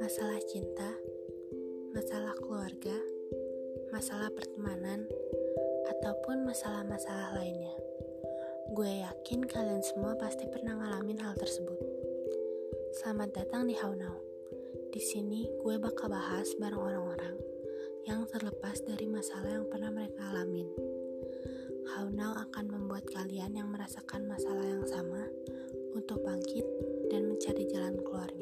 masalah cinta, masalah keluarga, masalah pertemanan, ataupun masalah-masalah lainnya. Gue yakin kalian semua pasti pernah ngalamin hal tersebut. Selamat datang di How Now. Di sini gue bakal bahas bareng orang-orang yang terlepas dari masalah yang pernah mereka alamin. How Now akan membuat kalian yang merasakan masalah yang sama untuk bangkit dan mencari jalan keluarnya.